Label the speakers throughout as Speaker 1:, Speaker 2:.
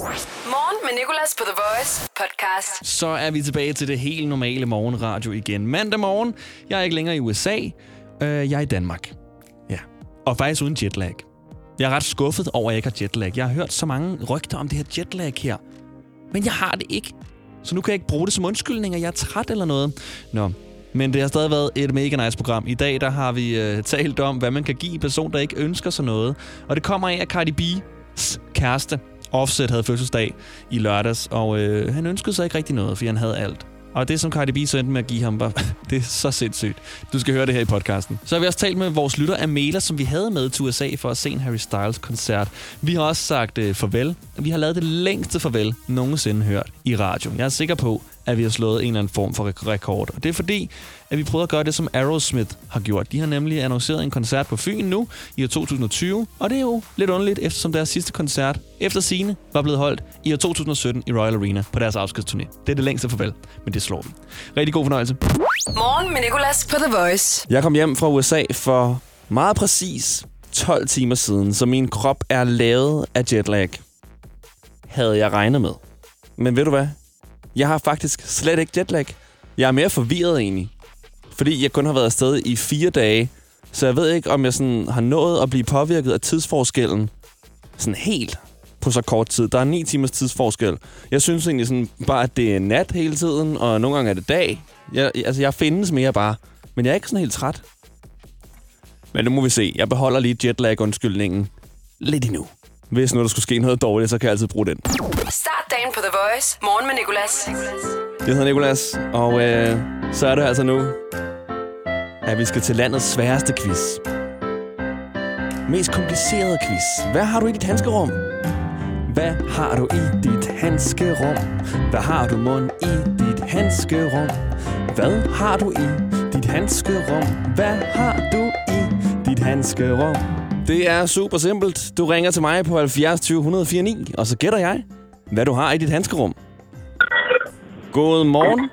Speaker 1: Morgen med Nicolas på The Voice podcast.
Speaker 2: Så er vi tilbage til det helt normale morgenradio igen. Mandag morgen. Jeg er ikke længere i USA. Øh, jeg er i Danmark. Ja. Og faktisk uden jetlag. Jeg er ret skuffet over, at jeg ikke har jetlag. Jeg har hørt så mange rygter om det her jetlag her. Men jeg har det ikke. Så nu kan jeg ikke bruge det som undskyldning, at jeg er træt eller noget. Nå, men det har stadig været et mega nice program. I dag der har vi øh, talt om, hvad man kan give en person, der ikke ønsker sig noget. Og det kommer af, at Cardi B's kæreste, Offset, havde fødselsdag i lørdags. Og øh, han ønskede sig ikke rigtig noget, fordi han havde alt. Og det, som Cardi B så endte med at give ham, var, det er så sindssygt. Du skal høre det her i podcasten. Så har vi også talt med vores lytter Amela, som vi havde med til USA for at se en Harry Styles-koncert. Vi har også sagt øh, farvel. Vi har lavet det længste farvel nogensinde hørt i radio. Jeg er sikker på, at vi har slået en eller anden form for rekord. Og det er fordi, at vi prøver at gøre det, som Aerosmith har gjort. De har nemlig annonceret en koncert på Fyn nu i år 2020. Og det er jo lidt underligt, eftersom deres sidste koncert efter sine var blevet holdt i år 2017 i Royal Arena på deres afskedsturné. Det er det længste farvel, men det slår vi. Rigtig god fornøjelse.
Speaker 1: Morgen med Nicolas på The Voice.
Speaker 2: Jeg kom hjem fra USA for meget præcis 12 timer siden, så min krop er lavet af jetlag. Havde jeg regnet med. Men ved du hvad? Jeg har faktisk slet ikke jetlag. Jeg er mere forvirret egentlig. Fordi jeg kun har været afsted i fire dage, så jeg ved ikke, om jeg sådan har nået at blive påvirket af tidsforskellen sådan helt på så kort tid. Der er 9 timers tidsforskel. Jeg synes egentlig sådan bare, at det er nat hele tiden, og nogle gange er det dag. Jeg, altså, jeg findes mere bare. Men jeg er ikke sådan helt træt. Men nu må vi se. Jeg beholder lige jetlag-undskyldningen lidt endnu. Hvis nu der skulle ske noget dårligt, så kan jeg altid bruge den.
Speaker 1: Start dagen på The Voice. Morgen med Nicolas.
Speaker 2: Jeg hedder Nikolas, og øh, så er det altså nu, at vi skal til landets sværeste quiz. Mest komplicerede quiz. Hvad har du i dit handskerum? Hvad har du i dit handskerum? Hvad har du mund i dit handskerum? Hvad har du i dit handskerum? Hvad har du i dit handskerum? Det er super simpelt. Du ringer til mig på 70 20 104 9, og så gætter jeg, hvad du har i dit handskerum. God morgen.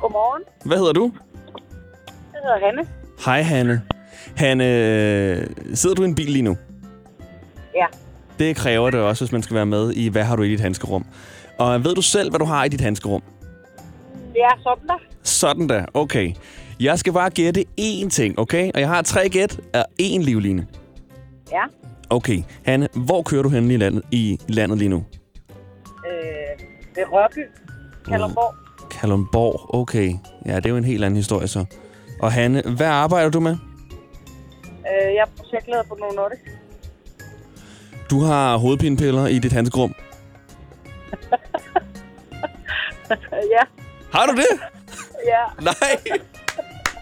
Speaker 3: Godmorgen.
Speaker 2: Hvad hedder du?
Speaker 3: Hedder Hanne.
Speaker 2: Hej, Hanne. Hanne, sidder du i en bil lige nu?
Speaker 3: Ja.
Speaker 2: Det kræver det også, hvis man skal være med i, hvad har du i dit handskerum. Og ved du selv, hvad du har i dit handskerum?
Speaker 3: Det er sådan der.
Speaker 2: Sådan da, okay. Jeg skal bare gætte én ting, okay? Og jeg har tre gæt og én livline.
Speaker 3: Ja.
Speaker 2: Okay, Hanne, hvor kører du hen i landet, i landet lige nu?
Speaker 3: Øh, ved Rørby. Kalundborg.
Speaker 2: Kalundborg, okay. Ja, det er jo en helt anden historie så. Og Hanne, hvad arbejder du med?
Speaker 3: Øh, jeg er projektleder på Novo Nordisk.
Speaker 2: Du har hovedpinepiller i dit handskerum.
Speaker 3: ja.
Speaker 2: Har du det?
Speaker 3: Ja.
Speaker 2: Nej!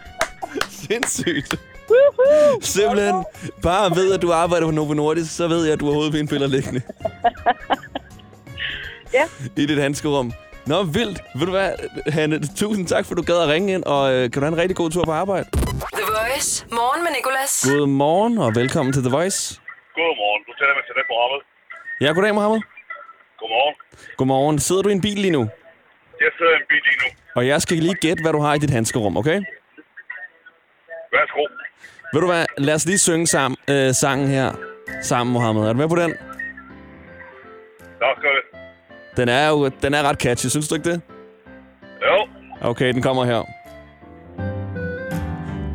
Speaker 2: Sindssygt.
Speaker 3: Woohoo!
Speaker 2: Simpelthen, bare ved, at du arbejder på Novo Nordisk, så ved jeg, at du har hovedpinepiller liggende
Speaker 3: Ja.
Speaker 2: i dit handskerum. Nå, vildt. Ved du hvad, Hanne, tusind tak, for du gad at ringe ind, og øh, kan du have en rigtig god tur på arbejde.
Speaker 1: The Voice. Morgen med Nicolas.
Speaker 2: God morgen, og velkommen til The Voice.
Speaker 4: Godmorgen. Du taler med til det programmet.
Speaker 2: Ja, goddag, Mohammed.
Speaker 4: Godmorgen.
Speaker 2: Godmorgen. Sidder du i en bil lige nu?
Speaker 4: Jeg sidder i en bil lige nu.
Speaker 2: Og jeg skal lige gætte, hvad du har i dit handskerum, okay?
Speaker 4: Værsgo.
Speaker 2: Ved du hvad, lad os lige synge sammen, øh, sangen her sammen, Mohammed. Er du med på den?
Speaker 4: Tak skal det.
Speaker 2: Den er jo den er ret catchy, synes du ikke det?
Speaker 4: Jo.
Speaker 2: Okay, den kommer her.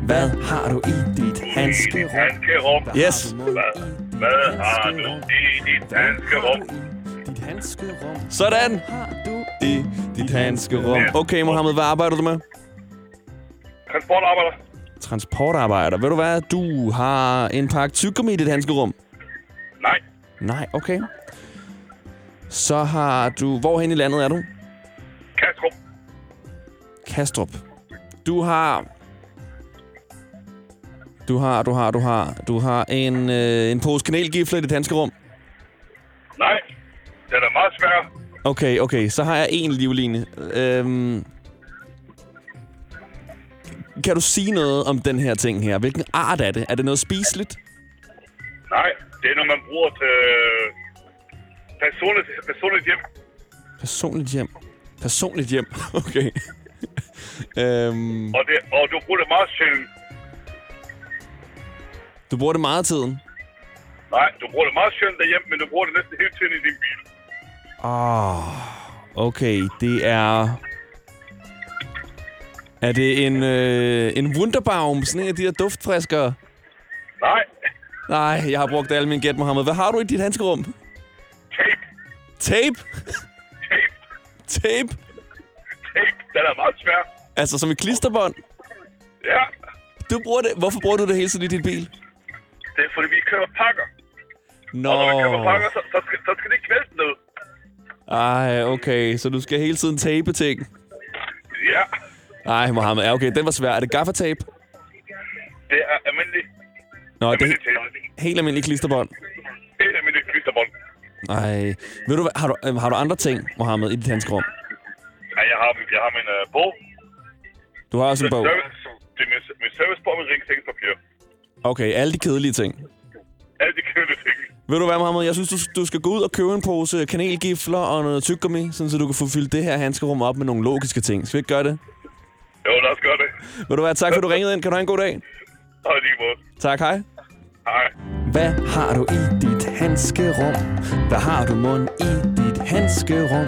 Speaker 2: Hvad har du i dit handskerum?
Speaker 4: Handskerum.
Speaker 2: Yes.
Speaker 4: Hvad, hvad har du i dit handskerum?
Speaker 2: Dit handskerum. Sådan. Har du i dit handskerum. Okay, Mohammed, hvad arbejder du med?
Speaker 4: Transportarbejder.
Speaker 2: Transportarbejder. Ved du hvad? Du har en pakke tyggegummi i dit handskerum.
Speaker 4: Nej.
Speaker 2: Nej, okay. Så har du... Hvorhen i landet er du?
Speaker 4: Kastrup.
Speaker 2: Kastrup. Du har... Du har, du har, du har... Du har en, øh, en pose kanelgifler i dit handskerum.
Speaker 4: Nej. Den er meget svær.
Speaker 2: Okay, okay. Så har jeg en livline. Øhm, kan du sige noget om den her ting her? Hvilken art er det? Er det noget spiseligt?
Speaker 4: Nej. Det er noget, man bruger til personligt, personligt hjem.
Speaker 2: Personligt hjem. Personligt hjem. Okay. øhm,
Speaker 4: Og, det, og du bruger det meget sjældent.
Speaker 2: du bruger det meget af tiden.
Speaker 4: Nej, du bruger det meget sjældent derhjemme, men du bruger det næsten hele tiden i din bil.
Speaker 2: Åh, okay. Det er... Er det en, øh, en Wunderbaum? Sådan en af de her duftfriskere?
Speaker 4: Nej.
Speaker 2: Nej, jeg har brugt alle mine gæt, Mohammed. Hvad har du i dit handskerum?
Speaker 4: Tape.
Speaker 2: Tape?
Speaker 4: Tape. Den er meget svær.
Speaker 2: Altså som et klisterbånd?
Speaker 4: Ja.
Speaker 2: Du bruger det. Hvorfor bruger du det hele tiden i din bil?
Speaker 4: Det er fordi, vi køber pakker.
Speaker 2: Nå.
Speaker 4: Og når vi køber pakker, så, så, skal, så skal det ikke vælte ned.
Speaker 2: Ej, okay. Så du skal hele tiden tape ting?
Speaker 4: Ja.
Speaker 2: Nej, Mohammed. Ja, okay. Den var svær. Er det gaffatape?
Speaker 4: Det er almindelig.
Speaker 2: Nå, det er
Speaker 4: Almindelig
Speaker 2: he-
Speaker 4: tape.
Speaker 2: helt almindelig klisterbånd. Nej. Ved du hvad? Har du, øh, har du andre ting, Mohammed, i dit handskerum?
Speaker 4: Ja, jeg har, jeg har min uh, bog.
Speaker 2: Du har også en bog.
Speaker 4: Service, det er min, min servicebog med ringsikkerhedspapir.
Speaker 2: Okay, alle de kedelige ting.
Speaker 4: Alle de kedelige ting.
Speaker 2: Ved du hvad, Mohammed? Jeg synes, du, du skal gå ud og købe en pose kanelgifler og noget tyggegummi, sådan så du kan få fyldt det her handskerum op med nogle logiske ting. Skal vi ikke gøre det?
Speaker 4: Jo, lad os gøre det.
Speaker 2: Ved du hvad? Tak for, du ringede ind. Kan du have en god dag?
Speaker 4: I lige måde.
Speaker 2: Tak, hej.
Speaker 4: Hej.
Speaker 2: Hvad har du i dit handskerum? Hvad har du mund i dit handskerum?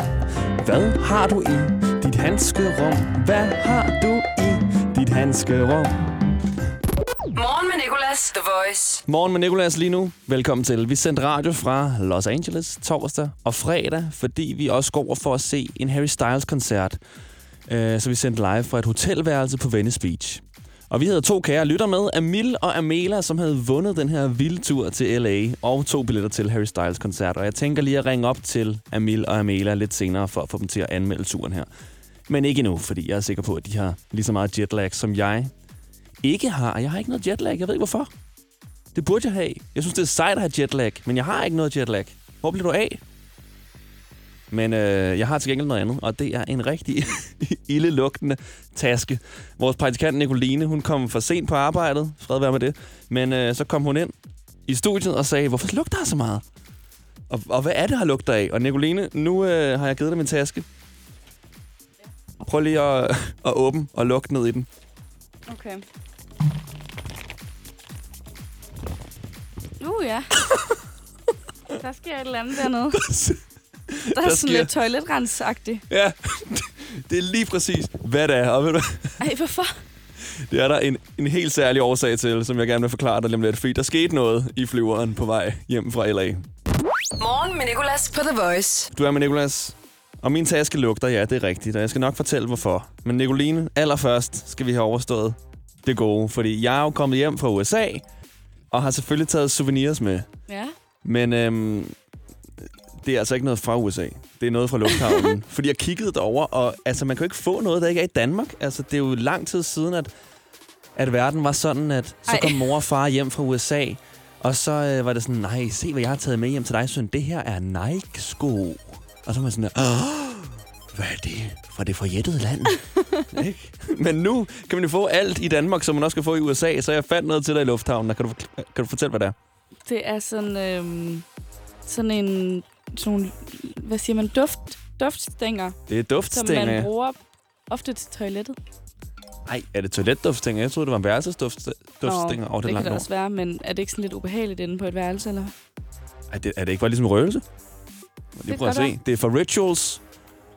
Speaker 2: Hvad har du i dit handskerum? Hvad har du i dit handskerum?
Speaker 1: Morgen med Nicolas, The Voice.
Speaker 2: Morgen med Nicolas lige nu. Velkommen til. Vi sendte radio fra Los Angeles torsdag og fredag, fordi vi også går over for at se en Harry Styles-koncert. Øh, Så vi sendte live fra et hotelværelse på Venice Beach. Og vi havde to kære lytter med, Amil og Amela, som havde vundet den her vilde tur til LA og to billetter til Harry Styles koncert. Og jeg tænker lige at ringe op til Amil og Amela lidt senere for at få dem til at anmelde turen her. Men ikke endnu, fordi jeg er sikker på, at de har lige så meget jetlag, som jeg ikke har. Jeg har ikke noget jetlag. Jeg ved ikke hvorfor. Det burde jeg have. Jeg synes, det er sejt at have jetlag, men jeg har ikke noget jetlag. Hvor bliver du af? Men øh, jeg har til gengæld noget andet, og det er en rigtig ildelugtende taske. Vores praktikant Nicoline, hun kom for sent på arbejdet. Fred være med det. Men øh, så kom hun ind i studiet og sagde, hvorfor lugter der så meget? Og, og hvad er det, her lugter af? Og Nicoline, nu øh, har jeg givet dig min taske. Prøv lige at, at åbne og lugte ned i den.
Speaker 5: Okay. Uh, ja. Der sker et eller andet dernede. Der er
Speaker 2: Der
Speaker 5: sådan
Speaker 2: sker-
Speaker 5: lidt toiletrensagtigt.
Speaker 2: Ja, det er lige præcis, hvad det er. Og ved du?
Speaker 5: Ej, hvorfor?
Speaker 2: det er der en, en helt særlig årsag til, som jeg gerne vil forklare dig lige om lidt. Fordi der skete noget i flyveren på vej hjem fra LA.
Speaker 1: Morgen med Nicolas på The Voice.
Speaker 2: Du er med Nikolas. Og min taske lugter, ja, det er rigtigt. Og jeg skal nok fortælle, hvorfor. Men Nicoline, allerførst skal vi have overstået det gode. Fordi jeg er jo kommet hjem fra USA, og har selvfølgelig taget souvenirs med.
Speaker 5: Ja.
Speaker 2: Men øhm, det er altså ikke noget fra USA. Det er noget fra lufthavnen. Fordi jeg kiggede derover, og altså, man kan jo ikke få noget, der ikke er i Danmark. Altså, det er jo lang tid siden, at, at verden var sådan, at så
Speaker 5: Ej.
Speaker 2: kom mor og far hjem fra USA, og så øh, var det sådan, nej, se hvad jeg har taget med hjem til dig, søn. Det her er Nike-sko. Og så var man sådan, Åh, hvad er det? Fra det forjættede land. Ikke? Men nu kan man jo få alt i Danmark, som man også kan få i USA, så jeg fandt noget til dig i lufthavnen. Kan du, kan du fortælle, hvad det er?
Speaker 5: Det er sådan, øhm, sådan en... Sådan nogle, hvad siger man? Duft, duftstænger,
Speaker 2: Det er
Speaker 5: som
Speaker 2: duftstænger.
Speaker 5: man bruger ofte til toilettet.
Speaker 2: Nej, er det toiletduftstænger? Jeg troede, det var en værelsesduftstænger. Oh, det er
Speaker 5: det kan det også være, men er det ikke sådan lidt ubehageligt inde på et værelse, eller?
Speaker 2: Ej, det, er det ikke bare ligesom røgelse? Lige
Speaker 5: kan
Speaker 2: prøv at se. Det er for rituals,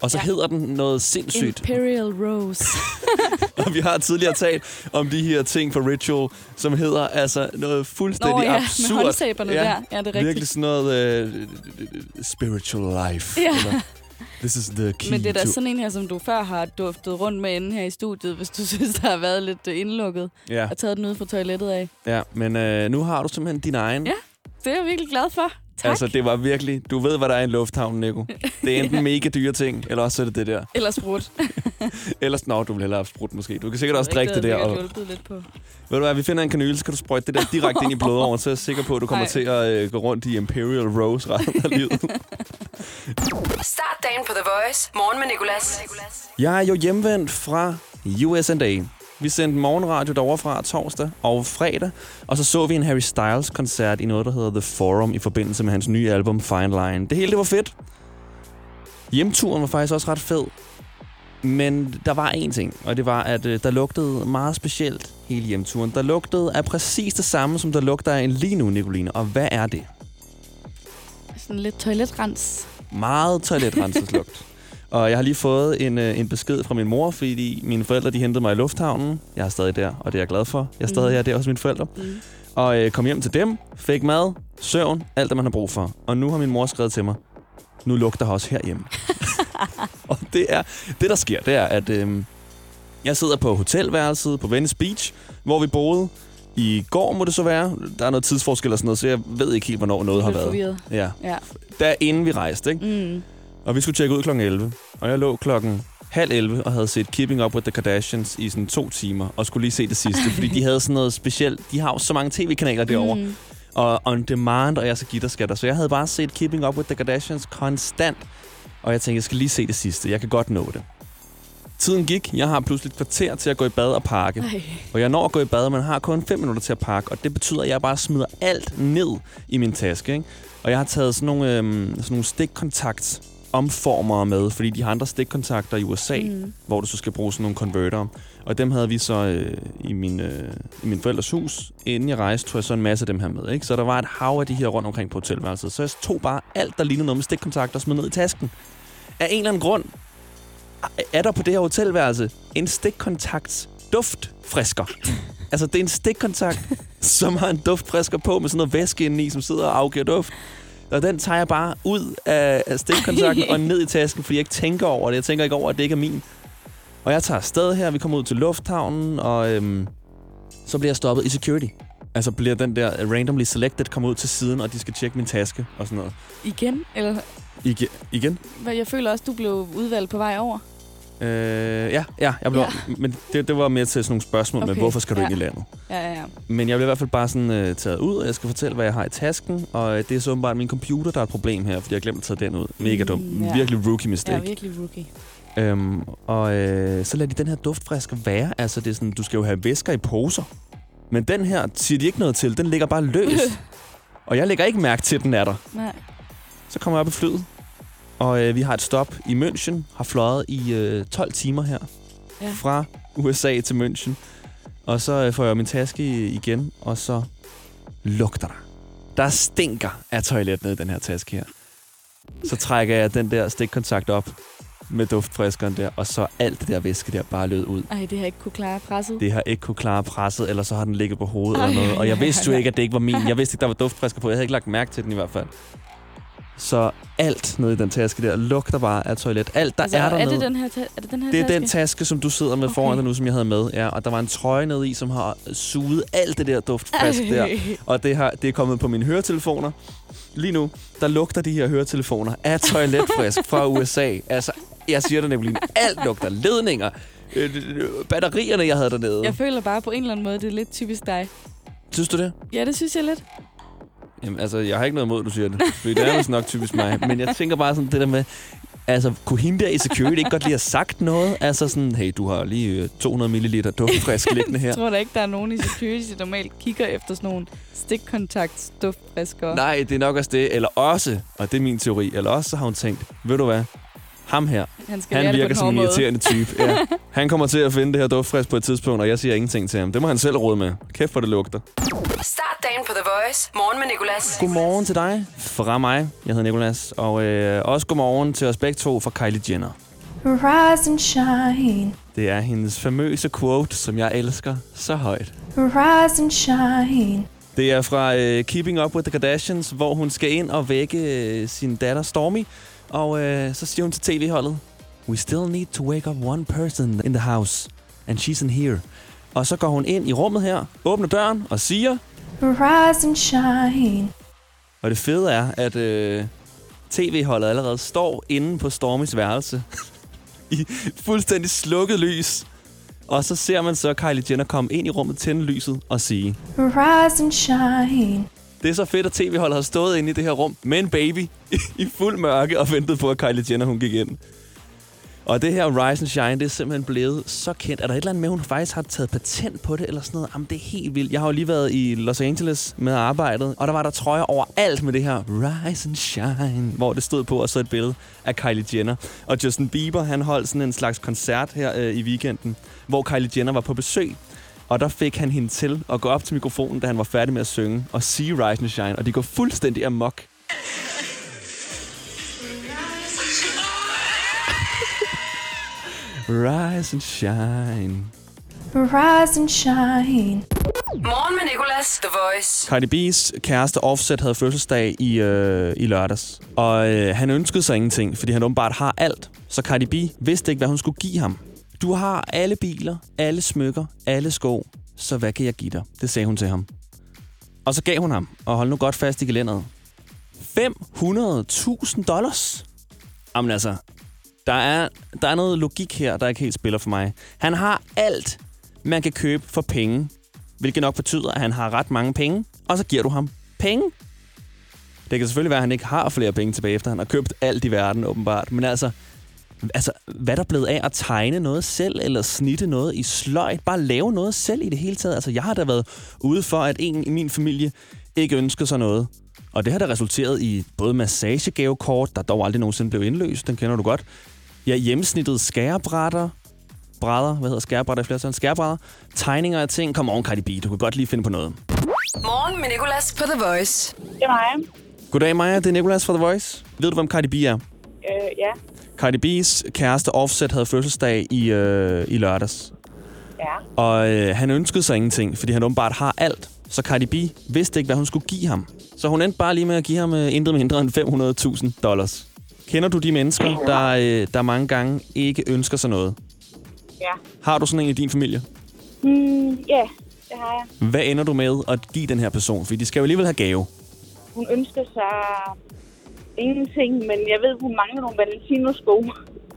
Speaker 2: og så
Speaker 5: Ja.
Speaker 2: hedder den noget sindssygt.
Speaker 5: Imperial Rose.
Speaker 2: og vi har tidligere talt om de her ting for ritual, som hedder altså noget fuldstændig
Speaker 5: Nå ja,
Speaker 2: absurd.
Speaker 5: med håndsæberne der. Ja, det er rigtigt.
Speaker 2: Virkelig sådan noget uh, spiritual life.
Speaker 5: Ja.
Speaker 2: Eller, This is the key
Speaker 5: Men det er da
Speaker 2: to...
Speaker 5: sådan en her, som du før har duftet rundt med inde her i studiet, hvis du synes, der har været lidt øh, indlukket
Speaker 2: Ja,
Speaker 5: og taget den ud fra toilettet af.
Speaker 2: ja, men uh, nu har du simpelthen din egen.
Speaker 5: Ja, Det er jeg virkelig glad for. Tak.
Speaker 2: Altså, det var virkelig... Du ved, hvad der er i en lufthavn, Nico. Det er enten mega dyre ting, eller også er det det der.
Speaker 5: Eller sprut.
Speaker 2: Ellers, nå, du vil hellere have sprudt måske. Du kan sikkert også drikke det der.
Speaker 5: Og... Lidt på.
Speaker 2: ved du hvad, vi finder en kanyle, så kan du sprøjte det der direkte ind i blodåren, så er jeg sikker på, at du kommer
Speaker 5: Ej.
Speaker 2: til at øh, gå rundt i Imperial Rose resten af livet.
Speaker 1: Start dagen på The Voice. Morgen med Nicolas.
Speaker 2: Jeg er jo hjemvendt fra USA. Vi sendte morgenradio derovre fra torsdag og fredag, og så så vi en Harry Styles-koncert i noget, der hedder The Forum, i forbindelse med hans nye album Fine Line. Det hele det var fedt. Hjemturen var faktisk også ret fed. Men der var én ting, og det var, at øh, der lugtede meget specielt hele hjemturen. Der lugtede af præcis det samme, som der lugter af en lige nu, Nicoline. Og hvad er det?
Speaker 5: Sådan lidt toiletrens.
Speaker 2: meget toiletrenselslugt. Og jeg har lige fået en, øh, en besked fra min mor, fordi mine forældre de hentede mig i lufthavnen. Jeg er stadig der, og det er jeg glad for. Jeg er stadig
Speaker 5: Mm.
Speaker 2: her der hos mine forældre.
Speaker 5: Mm.
Speaker 2: Og øh, kom hjem til dem, fik mad, søvn, alt det, man har brug for. Og nu har min mor skrevet til mig, nu lugter også herhjemme. og det er det, der sker, det er, at øh, jeg sidder på hotelværelset på Venice Beach, hvor vi boede. I går må det så være. Der er noget tidsforskel og sådan noget, så jeg ved ikke helt, hvornår noget har været.
Speaker 5: forvirret.
Speaker 2: Ja.
Speaker 5: Ja.
Speaker 2: Der inden vi rejste, ikke?
Speaker 5: Mm.
Speaker 2: Og vi skulle tjekke ud kl. 11. Og jeg lå klokken halv 11 og havde set Keeping Up with the Kardashians i sådan to timer. Og skulle lige se det sidste, fordi de havde sådan noget specielt. De har jo så mange tv-kanaler derovre. Mm. Og on demand, og jeg så gitterskatter. Så jeg havde bare set Keeping Up with the Kardashians konstant. Og jeg tænkte, jeg skal lige se det sidste. Jeg kan godt nå det. Tiden gik. Jeg har pludselig et kvarter til at gå i bad og pakke.
Speaker 5: Ej.
Speaker 2: Og jeg når at gå i bad, man har kun 5 minutter til at pakke, og det betyder, at jeg bare smider alt ned i min taske. Ikke? Og jeg har taget sådan nogle, øhm, sådan nogle stikkontakt omformere med, fordi de har andre stikkontakter i USA, mm. Hvor du så skal bruge sådan nogle converter. Og dem havde vi så øh, i, min, øh, i min forældres hus. Inden jeg rejste, tog jeg så en masse af dem her med. Ikke? Så der var et hav af de her rundt omkring på hotelværelset. Så jeg tog bare alt, der lignede noget med stikkontakter og smed ned i tasken. Af en eller anden grund er der på det her hotelværelse en stikkontakts duftfrisker. altså, det er en stikkontakt, som har en duftfrisker på med sådan noget væske indeni, som sidder og afgiver duft. Og den tager jeg bare ud af, af stikkontakten og ned i tasken, fordi jeg ikke tænker over det. Jeg tænker ikke over, at det ikke er min. Og jeg tager afsted her, vi kommer ud til lufthavnen, og øhm, så bliver jeg stoppet i security. Altså bliver den der randomly selected kommer ud til siden, og de skal tjekke min taske og sådan noget.
Speaker 5: Igen? Eller,
Speaker 2: Igen? igen?
Speaker 5: jeg føler også, du blev udvalgt på vej over.
Speaker 2: Øh, ja, ja, jeg blev, ja. men det, det var mere til sådan nogle spørgsmål okay. med, hvorfor skal du
Speaker 5: ja.
Speaker 2: ind i landet?
Speaker 5: Ja, ja, ja.
Speaker 2: Men jeg bliver i hvert fald bare sådan øh, taget ud, og jeg skal fortælle, hvad jeg har i tasken. Og øh, det er så åbenbart min computer, der er et problem her, fordi jeg har glemt at tage den ud. Mega dum.
Speaker 5: Mm, ja.
Speaker 2: Virkelig rookie mistake.
Speaker 5: er virkelig rookie.
Speaker 2: Øhm, og øh, så lader de den her duftfrisker være. Altså, det er sådan, du skal jo have væsker i poser. Men den her siger de ikke noget til. Den ligger bare løs. og jeg lægger ikke mærke til, at den er der.
Speaker 5: Nej.
Speaker 2: Så kommer jeg op i flyet. Og øh, vi har et stop i München. Har fløjet i øh, 12 timer her.
Speaker 5: Ja.
Speaker 2: Fra USA til München. Og så øh, får jeg min taske igen, og så lugter der. Der stinker af toilet nede i den her taske her. Så trækker jeg den der stikkontakt op med duftfriskeren der, og så alt det der væske der bare lød ud.
Speaker 5: Ej, det har ikke kunne klare presset.
Speaker 2: Det har ikke kunne klare presset, eller så har den ligget på hovedet
Speaker 5: Ej.
Speaker 2: eller noget. Og jeg vidste jo ikke, at det ikke var min. Jeg vidste ikke, der var duftfrisker på. Jeg havde ikke lagt mærke til den i hvert fald. Så alt nede i den taske der lugter bare af toilet. Alt, der
Speaker 5: altså,
Speaker 2: er der
Speaker 5: er det den her, ta- er det den her
Speaker 2: Det er
Speaker 5: taske?
Speaker 2: den taske, som du sidder med
Speaker 5: Okay.
Speaker 2: foran dig nu, som jeg havde med. Ja, og der var en trøje nede i, som har suget alt det der duftfrisk der. Og det, har, det er kommet på mine høretelefoner. Lige nu, der lugter de her høretelefoner af toiletfrisk fra USA. Altså, jeg siger det nemlig. Alt lugter. Ledninger. Øh, batterierne, jeg havde dernede.
Speaker 5: Jeg føler bare på en eller anden måde, det er lidt typisk dig.
Speaker 2: Synes du det?
Speaker 5: Ja, det synes jeg lidt.
Speaker 2: Jamen, altså, jeg har ikke noget imod, du siger det. Fordi det er vist nok typisk mig. Men jeg tænker bare sådan det der med... Altså, kunne hende der i security ikke godt lige have sagt noget? Altså sådan, hey, du har lige øh, 200 ml duftfrisk liggende her.
Speaker 5: Jeg tror da ikke, der er nogen i security, der normalt kigger efter sådan nogle stikkontakt duftfriskere.
Speaker 2: Nej, det er nok også det. Eller også, og det er min teori, eller også så har hun tænkt, ved du hvad? Ham her,
Speaker 5: Han skal
Speaker 2: han virker som en
Speaker 5: måde.
Speaker 2: irriterende type. Ja. Han kommer til at finde det her duftfrisk på et tidspunkt, og jeg siger ingenting til ham. Det må han selv råde med. Kæft, hvor det lugter.
Speaker 1: Start dagen på The Voice. Morgen med Nicolas.
Speaker 2: Godmorgen til dig fra mig. Jeg hedder Nikolas. Og øh, også godmorgen til os begge to fra Kylie Jenner.
Speaker 6: Rise and shine,
Speaker 2: Det er hendes famøse quote, som jeg elsker så højt.
Speaker 6: rise and shine.
Speaker 2: Det er fra øh, Keeping Up with the Kardashians, hvor hun skal ind og vække øh, sin datter Stormy. Og øh, så siger hun til tv-holdet, We still need to wake up one person in the house, and she's in here. Og så går hun ind i rummet her, åbner døren og siger,
Speaker 6: Rise and shine.
Speaker 2: og det fede er, at øh, tv-holdet allerede står inde på Stormys værelse i fuldstændig slukket lys. Og så ser man så Kylie Jenner komme ind i rummet, tænde lyset og sige,
Speaker 6: Rise and shine.
Speaker 2: Det er så fedt, at tv-holdet har stået inde i det her rum med en baby i fuld mørke og ventet på, at Kylie Jenner hun gik ind. Og det her Rise and Shine, det er simpelthen blevet så kendt. Er der et eller andet med, at hun faktisk har taget patent på det eller sådan noget? Jamen, det er helt vildt. Jeg har jo lige været i Los Angeles med arbejdet, og der var der trøjer overalt med det her Rise and Shine, hvor det stod på, og så et billede af Kylie Jenner. Og Justin Bieber, han holdt sådan en slags koncert her øh, i weekenden, hvor Kylie Jenner var på besøg. Og der fik han hende til at gå op til mikrofonen, da han var færdig med at synge, og sige Rise and Shine, og de går fuldstændig amok. Rise and shine.
Speaker 6: Rise and shine.
Speaker 1: Morgen med Nicolas, The Voice.
Speaker 2: Cardi B's kæreste Offset havde fødselsdag i, øh, i lørdags. Og øh, han ønskede sig ingenting, fordi han åbenbart har alt. Så Cardi B vidste ikke, hvad hun skulle give ham. Du har alle biler, alle smykker, alle sko. Så hvad kan jeg give dig? Det sagde hun til ham. Og så gav hun ham, og hold nu godt fast i gelænderet. 500.000 dollars. Jamen altså, der er, der er noget logik her, der ikke helt spiller for mig. Han har alt, man kan købe for penge. Hvilket nok betyder, at han har ret mange penge. Og så giver du ham penge. Det kan selvfølgelig være, at han ikke har flere penge tilbage, efter han har købt alt i verden, åbenbart. Men altså, altså, hvad er der blevet af at tegne noget selv, eller snitte noget i sløjt? Bare lave noget selv i det hele taget. Altså, jeg har da været ude for, at en i min familie ikke ønsker sig noget. Og det har da resulteret i både massagegavekort, der dog aldrig nogensinde blev indløst, den kender du godt. Ja, hjemmesnittet skærebrætter, brædder, hvad hedder skærebrætter i flertal? Skærebrædder, tegninger af ting. Kom on, Cardi B, du kan godt lige finde på noget.
Speaker 1: Morgen med Nicolas på The Voice.
Speaker 7: Det er mig.
Speaker 2: Goddag, Maja. Det er Nicolas fra The Voice. Ved du, hvem Cardi B er?
Speaker 7: Øh, ja.
Speaker 2: Cardi B's kæreste Offset havde fødselsdag i, øh, i lørdags.
Speaker 7: Ja.
Speaker 2: Og øh, han ønskede sig ingenting, fordi han åbenbart har alt. Så Cardi B vidste ikke, hvad hun skulle give ham. Så hun endte bare lige med at give ham øh, intet mindre end 500.000 dollars. Kender du de mennesker, der, øh, der mange gange ikke ønsker sig noget?
Speaker 7: Ja.
Speaker 2: Har du sådan en i din familie?
Speaker 7: Mm, ja, det har jeg.
Speaker 2: Hvad ender du med at give den her person? Fordi de skal jo alligevel have gave.
Speaker 7: Hun ønsker sig ingenting, men jeg ved, hun mangler nogle Valentino-sko.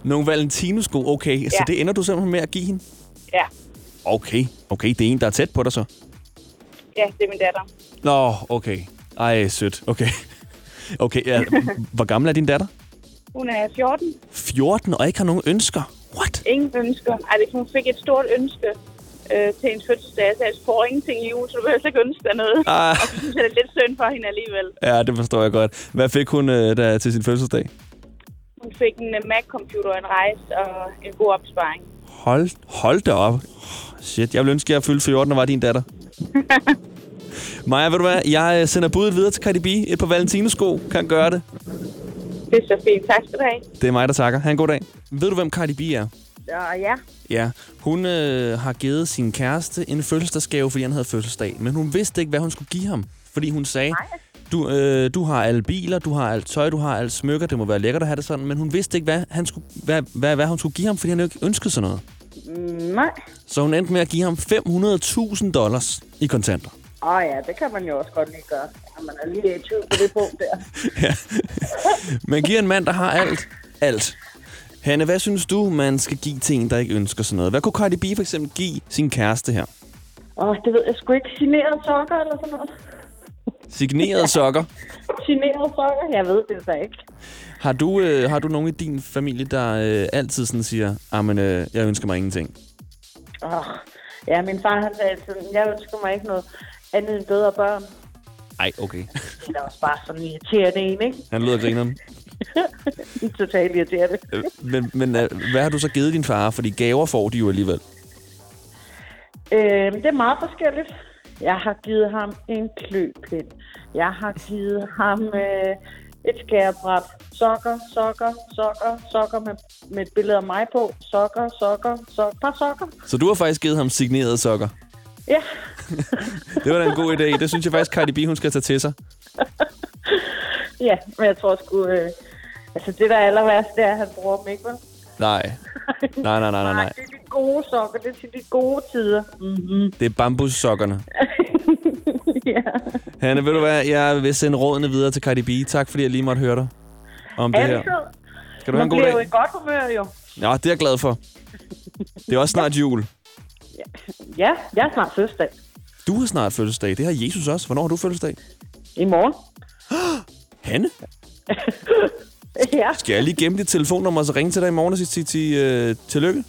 Speaker 2: Nogle Valentino-sko, okay. Så
Speaker 7: Ja.
Speaker 2: det ender du simpelthen med at give hende?
Speaker 7: Ja.
Speaker 2: Okay, okay. Det er en, der er tæt på dig så.
Speaker 7: Ja, det er min datter.
Speaker 2: Nå, okay. Ej, sødt. Okay. Okay, ja. Hvor gammel er din datter?
Speaker 7: Hun er 14.
Speaker 2: 14 og ikke har nogen ønsker. What?
Speaker 7: Ingen ønsker. Ej, det, hun fik et stort ønske øh, til hendes fødselsdag. Så jeg får ingenting i jul, så du behøver ikke ønske dig noget.
Speaker 2: Ah,
Speaker 7: Og så synes jeg, det er lidt synd for hende alligevel.
Speaker 2: ja, det forstår jeg godt. Hvad fik hun øh, der til sin fødselsdag?
Speaker 7: Hun fik en uh, Mac-computer, en rejse og en god opsparing.
Speaker 2: Hold, hold da op. Shit, jeg ville ønske, at jeg fyldte 14 og var din datter. Maja, ved du hvad? Jeg øh, sender budet videre til Cardi B. Et par Valentino-sko kan gøre det.
Speaker 7: Det er så fint. Tak skal du have.
Speaker 2: Det er mig, der takker. Ha' en god dag. Ved du, hvem Cardi B er?
Speaker 7: Ja, ja.
Speaker 2: Ja, hun øh, har givet sin kæreste en fødselsdagsgave, fordi han havde fødselsdag. Men hun vidste ikke, hvad hun skulle give ham. Fordi hun sagde, du, øh, du har alle biler, du har alt tøj, du har alt smykker. Det må være lækkert at have det sådan. Men hun vidste ikke, hvad, han skulle, hvad, hvad, hvad hun skulle give ham, fordi han jo ikke ønskede sig noget.
Speaker 7: Mm, nej.
Speaker 2: Så hun endte med at give ham 500.000 dollars i kontanter.
Speaker 7: Åh oh, ja, det kan man jo også godt lige gøre. Man er lige i tvivl på det punkt der.
Speaker 2: Man giver en mand, der har alt. Alt. Hanne, hvad synes du, man skal give til en, der ikke ønsker sådan noget? Hvad kunne Cardi B for eksempel give sin kæreste her?
Speaker 7: Åh, oh, det ved jeg sgu ikke. Signeret sokker eller sådan noget.
Speaker 2: Signerede sokker.
Speaker 7: Signeret sokker? Jeg ved det så ikke.
Speaker 2: Har du, øh, har du nogen i din familie, der øh, altid sådan siger, men øh, jeg ønsker mig ingenting?
Speaker 7: Åh, oh, ja, min far han sagde altid, jeg ønsker mig ikke noget andet end bedre børn.
Speaker 2: Ej, okay.
Speaker 7: Det er også bare sådan en irriterende en, ikke?
Speaker 2: Han lyder grineren.
Speaker 7: Totalt irriterende.
Speaker 2: Øh, Men, men øh, hvad har du så givet din far? Fordi gaver får de jo alligevel.
Speaker 7: Øh, det er meget forskelligt. Jeg har givet ham en kløpind. Jeg har givet ham øh, et skærebræt. Sokker, sokker, sokker, sokker med, med et billede af mig på. Sokker, sokker, sokker, par sokker.
Speaker 2: Så du har faktisk givet ham signerede sokker.
Speaker 7: Ja,
Speaker 2: Det var da en god idé. Det synes jeg faktisk, Cardi B, hun skal tage til sig.
Speaker 7: ja, men jeg tror sgu... Øh, altså, det der er aller værst, det er, at han bruger dem, ikke vel?
Speaker 2: Nej. Nej, nej, nej, nej, nej.
Speaker 7: det er de gode sokker. Det er til de gode tider. Mm-hmm.
Speaker 2: Det er bambussokkerne.
Speaker 7: ja.
Speaker 2: Hanne, ved du hvad? Jeg vil sende rådene videre til Cardi B. Tak, fordi jeg lige måtte høre dig om det her. Skal du have
Speaker 7: Man
Speaker 2: en god
Speaker 7: bliver jo
Speaker 2: dag?
Speaker 7: i godt humør, jo.
Speaker 2: Ja, det er jeg glad for. Det er også snart jul.
Speaker 7: Ja, jeg er snart fødselsdag.
Speaker 2: Du har snart fødselsdag. Det har Jesus også. Hvornår har du fødselsdag?
Speaker 7: I morgen.
Speaker 2: Hanne?
Speaker 7: ja.
Speaker 2: Skal jeg lige gemme dit telefonnummer og så ringe til dig i morgen og sige til, til, øh, tillykke?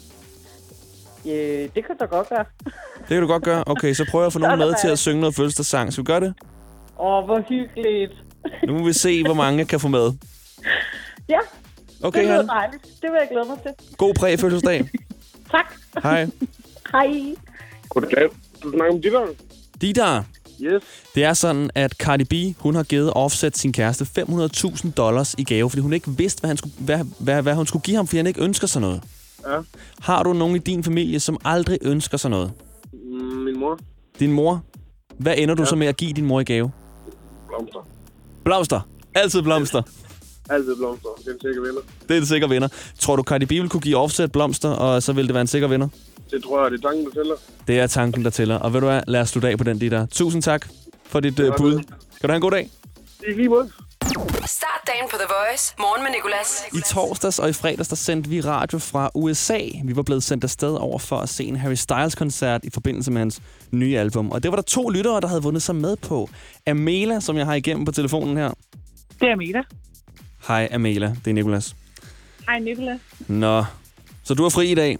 Speaker 7: Øh, det kan da godt være.
Speaker 2: Det kan du godt gøre. Okay, så prøver jeg at få nogen med til at synge noget fødselsdagssang. Skal vi gøre det?
Speaker 7: Åh, hvor hyggeligt.
Speaker 2: Nu må vi se, hvor mange kan få med.
Speaker 7: Ja,
Speaker 2: Okay,
Speaker 7: det lyder
Speaker 2: Hanne.
Speaker 7: dejligt. Det vil jeg glæde mig til.
Speaker 2: God præ-fødselsdag.
Speaker 7: Tak.
Speaker 2: Hej.
Speaker 7: Hej.
Speaker 8: Goddag. Du snakker om Didder?
Speaker 2: Didar,
Speaker 8: Yes.
Speaker 2: det er sådan, at Cardi B, hun har givet Offset sin kæreste 500.000 dollars i gave, fordi hun ikke vidste, hvad, han skulle, hvad, hvad, hvad hun skulle give ham, fordi han ikke ønsker sig noget.
Speaker 8: Ja.
Speaker 2: Har du nogen i din familie, som aldrig ønsker sig noget?
Speaker 8: Mm, Min mor.
Speaker 2: Din mor? Hvad ender du
Speaker 8: Ja.
Speaker 2: så med at give din mor i gave?
Speaker 8: Blomster.
Speaker 2: Blomster. Altid blomster.
Speaker 8: Altid blomster. Det er en sikker vinder.
Speaker 2: Det er en sikker vinder. Tror du, Cardi B vil kunne give offset blomster, og så vil det være en sikker vinder?
Speaker 8: Det tror jeg, det er tanken, der tæller.
Speaker 2: Det er tanken, der tæller. Og ved du hvad, lad os slutte af på den, de der. Tusind tak for dit uh, bud. Kan du have en god dag?
Speaker 8: Det er lige måde.
Speaker 1: Start dagen på The Voice. Morgen med Nicolas.
Speaker 2: I torsdags og i fredags, der sendte vi radio fra USA. Vi var blevet sendt afsted over for at se en Harry Styles-koncert i forbindelse med hans nye album. Og det var der to lyttere, der havde vundet sig med på. Amela, som jeg har igennem på telefonen her.
Speaker 3: Det er Amela.
Speaker 2: Hej Amela, det er Nikolas.
Speaker 3: Hej, Nicolas.
Speaker 2: Nå, så du er fri i dag.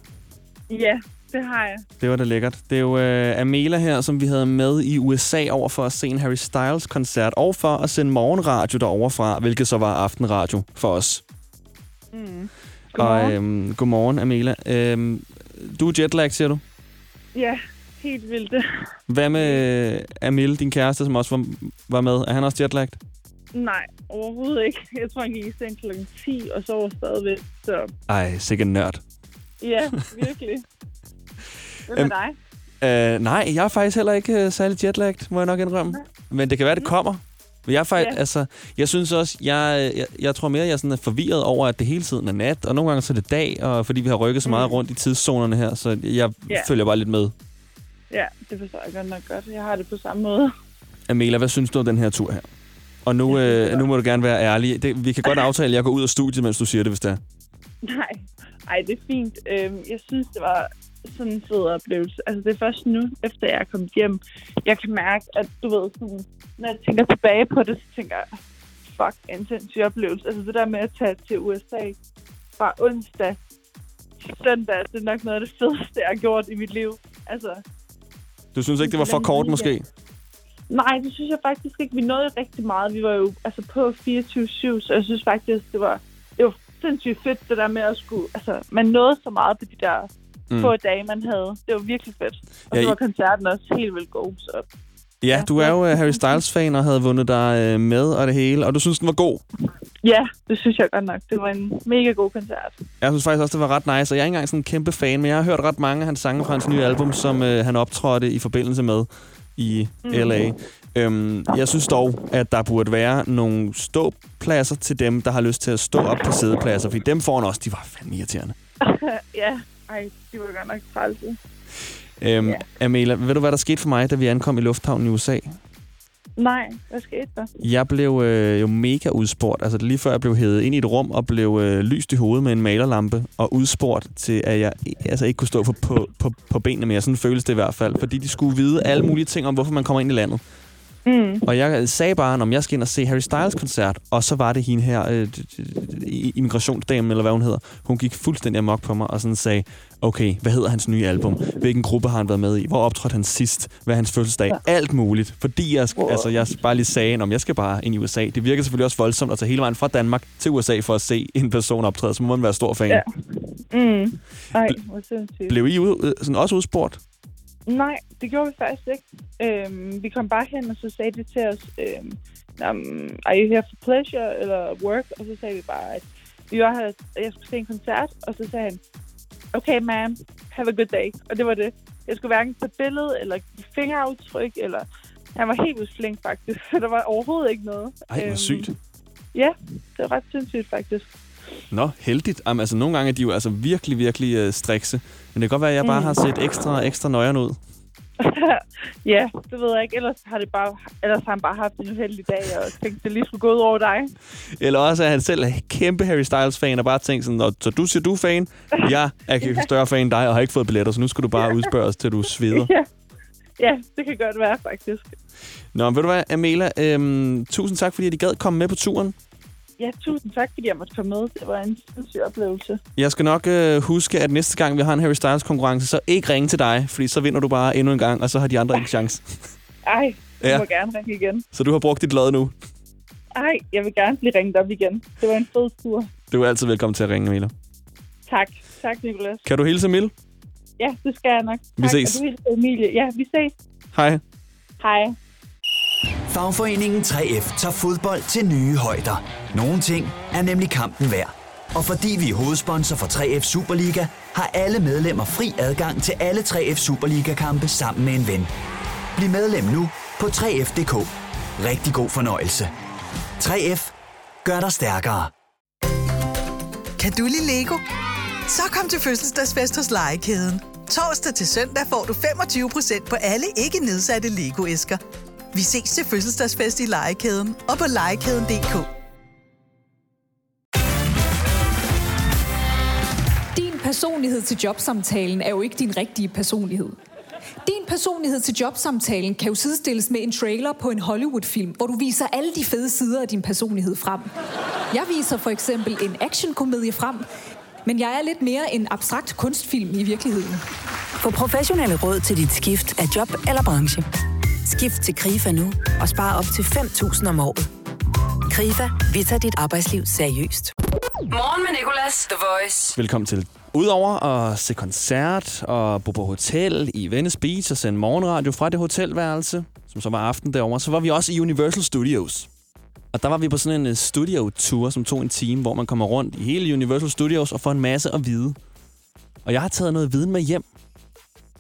Speaker 3: Ja, det har jeg.
Speaker 2: Det var da lækkert. Det er jo øh, Amela her, som vi havde med i USA over for at se en Harry Styles-koncert, og for at sende morgenradio derovre fra, hvilket så var aftenradio for os.
Speaker 3: Mm.
Speaker 2: Og øhm, godmorgen, Amela. Øhm, du er jetlag, siger du?
Speaker 3: Ja, helt vildt.
Speaker 2: Hvad med øh, Amil, din kæreste, som også var, var med? Er han også jetlagt?
Speaker 3: Nej, overhovedet ikke. Jeg tror, han gik i seng kl. 10 og sover stadigvæk. Så
Speaker 2: Ej, sikkert nørd.
Speaker 3: ja, virkelig. Hvad med
Speaker 2: Øhm,
Speaker 3: dig?
Speaker 2: Øh, nej, jeg er faktisk heller ikke øh, særlig jetlagt, må jeg nok indrømme. Men det kan være, det kommer. Men jeg er faktisk,
Speaker 3: Ja.
Speaker 2: altså, jeg synes også, jeg, jeg, jeg tror mere, jeg sådan er forvirret over, at det hele tiden er nat, og nogle gange så er det dag, og fordi vi har rykket så meget rundt i tidszonerne her, så jeg
Speaker 3: Ja.
Speaker 2: følger bare lidt med.
Speaker 3: Ja, det forstår jeg godt nok godt. Jeg har det på samme måde.
Speaker 2: Amela, hvad synes du om den her tur her? Og nu, øh, nu må du gerne være ærlig. Det, vi kan godt aftale, at jeg går ud af studiet, mens du siger det, hvis det er.
Speaker 3: Nej, Ej, det er fint. Øhm, jeg synes, det var sådan en fed oplevelse. Altså, det er først nu, efter jeg er kommet hjem, jeg kan mærke, at du ved, sådan, når jeg tænker tilbage på det, så tænker jeg, fuck, en sindssyg oplevelse. Altså, det der med at tage til USA fra onsdag til søndag, det er nok noget af det fedeste, jeg har gjort i mit liv. Altså,
Speaker 2: Du synes ikke, det var for kort, måske?
Speaker 3: Nej, det synes jeg faktisk ikke. Vi nåede rigtig meget. Vi var jo altså, på 24-7, så jeg synes faktisk, det var, det var sindssygt fedt, det der med at skulle... Altså, man nåede så meget på de der
Speaker 2: Mm.
Speaker 3: få dage, man havde. Det var virkelig fedt. Og
Speaker 2: Ja,
Speaker 3: så var koncerten også helt vildt god. Så
Speaker 2: Ja, du er jo øh, Harry Styles-fan og havde vundet dig øh, med og det hele, og du synes, den var god.
Speaker 3: ja, det synes jeg godt nok. Det var en mega god koncert.
Speaker 2: Jeg synes faktisk også, det var ret nice, og jeg er ikke engang sådan en kæmpe fan, men jeg har hørt ret mange af hans sange fra hans nye album, som øh, han optrådte i forbindelse med i
Speaker 3: Mm.
Speaker 2: LA. Øhm, jeg synes dog, at der burde være nogle ståpladser til dem, der har lyst til at stå op på sædepladser, fordi dem foran os, de var fandme irriterende.
Speaker 3: ja, ej, de var godt nok trælse.
Speaker 2: Øhm,
Speaker 3: Ja.
Speaker 2: Amela, ved du, hvad der skete for mig, da vi ankom i lufthavnen i USA?
Speaker 3: Nej, hvad skete der?
Speaker 2: Jeg blev øh, jo mega udspurgt. Altså det lige før jeg blev hævet ind i et rum og blev øh, lyst i hovedet med en malerlampe og udspurgt til, at jeg altså, ikke kunne stå på, på, på, på benene mere. Sådan føles det i hvert fald. Fordi de skulle vide alle mulige ting om, hvorfor man kommer ind i landet.
Speaker 3: Mm.
Speaker 2: Og jeg sagde bare, om jeg skal ind og se Harry Styles-koncert. Og så var det hende her, øh, immigrationsdamen, eller hvad hun hedder. Hun gik fuldstændig amok på mig og sådan sagde, okay, hvad hedder hans nye album? Hvilken gruppe har han været med i? Hvor optrådte han sidst? Hvad er hans fødselsdag? Alt muligt. Fordi jeg,
Speaker 3: Wow.
Speaker 2: altså, jeg bare lige sagde, om jeg skal bare ind i USA. Det virker selvfølgelig også voldsomt at tage hele vejen fra Danmark til USA for at se en person optræde. Så må man være stor fan.
Speaker 3: Ja. Mm. Ej, hvor sindssygt.
Speaker 2: Blev I ud, øh, sådan også udspurgt?
Speaker 3: Nej, det gjorde vi faktisk ikke. Øhm, vi kom bare hen, og så sagde de til os, øhm, um, are you here for pleasure eller work? Og så sagde vi bare, at vi var her, at jeg skulle se en koncert, og så sagde han, okay ma'am, have a good day. Og det var det. Jeg skulle hverken tage billede, eller fingeraftryk, eller... Han var helt vildt flink, faktisk. Så der var overhovedet ikke noget.
Speaker 2: Ej, hvor
Speaker 3: Øhm,
Speaker 2: sygt.
Speaker 3: Ja, det var ret sindssygt, faktisk.
Speaker 2: Nå, heldigt. Jamen, altså, nogle gange er de jo altså virkelig, virkelig øh, strikse. Men det kan godt være, at jeg bare
Speaker 3: Mm.
Speaker 2: har set ekstra, ekstra nøjeren ud.
Speaker 3: ja, det ved jeg ikke. Ellers har, det bare, ellers har han bare haft en uheldig dag, og tænkte, det lige skulle gå ud over dig.
Speaker 2: Eller også er han selv er kæmpe Harry Styles-fan og bare tænkt sådan, "Nå, så du siger, du er fan? Jeg er større fan end dig og har ikke fået billetter, så nu skal du bare udspørge os, til du sveder.
Speaker 3: Ja. ja, det kan godt være, faktisk.
Speaker 2: Nå, men ved du hvad, Amela, øhm, tusind tak, fordi I gad komme med på turen.
Speaker 3: Ja, tusind tak, fordi jeg måtte komme med. Det var en sindssyg oplevelse.
Speaker 2: Jeg skal nok øh, huske, at næste gang vi har en Harry Styles-konkurrence, så ikke ringe til dig, fordi så vinder du bare endnu en gang, og så har de andre ikke chance.
Speaker 3: Ej, du
Speaker 2: Ja.
Speaker 3: må gerne ringe igen.
Speaker 2: Så du har brugt dit lod nu.
Speaker 3: Ej, jeg vil gerne blive ringet op igen. Det var en fed tur.
Speaker 2: Du er altid velkommen til at ringe, Amela.
Speaker 3: Tak. Tak, Nicolas.
Speaker 2: Kan du hilse Emil?
Speaker 3: Ja, det skal jeg nok.
Speaker 2: Vi
Speaker 3: tak.
Speaker 2: ses.
Speaker 3: Og du Emilie. Ja, vi ses.
Speaker 2: Hej.
Speaker 3: Hej.
Speaker 9: Fagforeningen 3F tager fodbold til nye højder. Nogle ting er nemlig kampen værd. Og fordi vi er hovedsponsor for 3F Superliga, har alle medlemmer fri adgang til alle 3F Superliga-kampe sammen med en ven. Bliv medlem nu på 3F.dk. Rigtig god fornøjelse. 3F gør dig stærkere.
Speaker 10: Kan du lide Lego? Så kom til fødselsdagsfest hos Legekæden. Torsdag til søndag får du 25% på alle ikke nedsatte Lego-æsker. Vi ses til fødselsdagsfest i Legekæden og på legekæden.dk.
Speaker 11: Din personlighed til jobsamtalen er jo ikke din rigtige personlighed. Din personlighed til jobsamtalen kan jo sidestilles med en trailer på en Hollywood-film, hvor du viser alle de fede sider af din personlighed frem. Jeg viser for eksempel en actionkomedie frem, men jeg er lidt mere en abstrakt kunstfilm i virkeligheden.
Speaker 12: Få professionelle råd til dit skift af job eller branche. Skift til KRIFA nu og spare op til 5.000 om året. KRIFA, vi tager dit arbejdsliv seriøst.
Speaker 1: Morgen med Nicolas, The Voice.
Speaker 2: Velkommen til. Udover at se koncert og bo på hotel i Venice Beach og sende morgenradio fra det hotelværelse, som så var aften derovre, så var vi også i Universal Studios. Og der var vi på sådan en øh, studio-tour, som tog en time, hvor man kommer rundt i hele Universal Studios og får en masse at vide. Og jeg har taget noget viden med hjem.